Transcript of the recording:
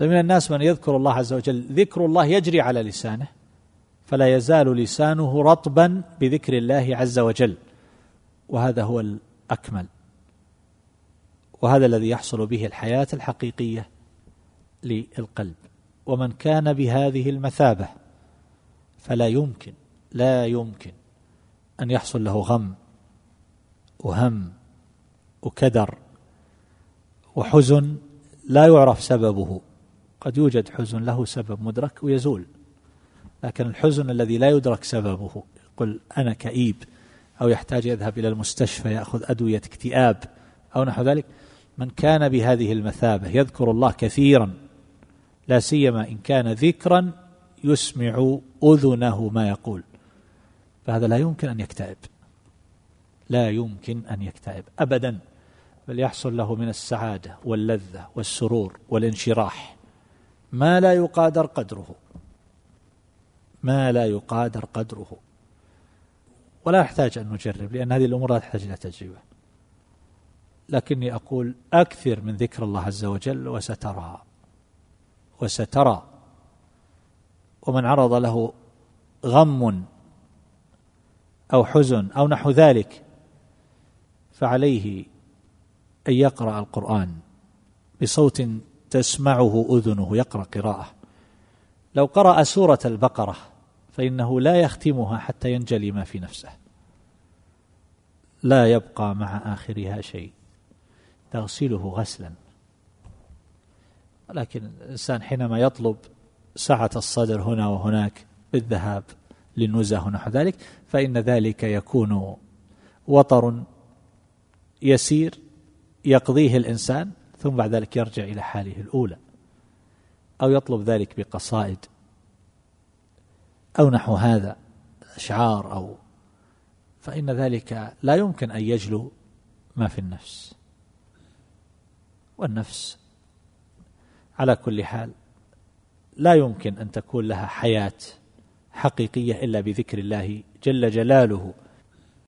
فمن الناس من يذكر الله عز وجل ذكر الله يجري على لسانه فلا يزال لسانه رطبا بذكر الله عز وجل. وهذا هو الأكمل. وهذا الذي يحصل به الحياة الحقيقية للقلب. ومن كان بهذه المثابة فلا يمكن لا يمكن أن يحصل له غم وهم وكدر وحزن لا يعرف سببه. قد يوجد حزن له سبب مدرك ويزول. لكن الحزن الذي لا يدرك سببه يقول أنا كئيب أو يحتاج يذهب إلى المستشفى يأخذ أدوية اكتئاب أو نحو ذلك من كان بهذه المثابة يذكر الله كثيرا لا سيما إن كان ذكرا يسمع أذنه ما يقول. فهذا لا يمكن أن يكتئب. لا يمكن أن يكتئب أبدا بل يحصل له من السعادة واللذة والسرور والانشراح. ما لا يقادر قدره. ما لا يقادر قدره. ولا يحتاج أن نجرب لأن هذه الأمور لا تحتاج إلى تجربة. لكني أقول أكثر من ذكر الله عز وجل وسترى. وسترى. ومن عرض له غم أو حزن أو نحو ذلك فعليه أن يقرأ القرآن بصوت تسمعه أذنه يقرأ قراءة. لو قرأ سورة البقرة فإنه لا يختمها حتى ينجلي ما في نفسه. لا يبقى مع آخرها شيء. تغسله غسلا. ولكن الإنسان حينما يطلب سعة الصدر هنا وهناك بالذهاب للنزهة ونحو ذلك فإن ذلك يكون وطر يسير يقضيه الإنسان. ثم بعد ذلك يرجع إلى حاله الأولى أو يطلب ذلك بقصائد أو نحو هذا أشعار أو فإن ذلك لا يمكن أن يجلو ما في النفس والنفس على كل حال لا يمكن أن تكون لها حياة حقيقية إلا بذكر الله جل جلاله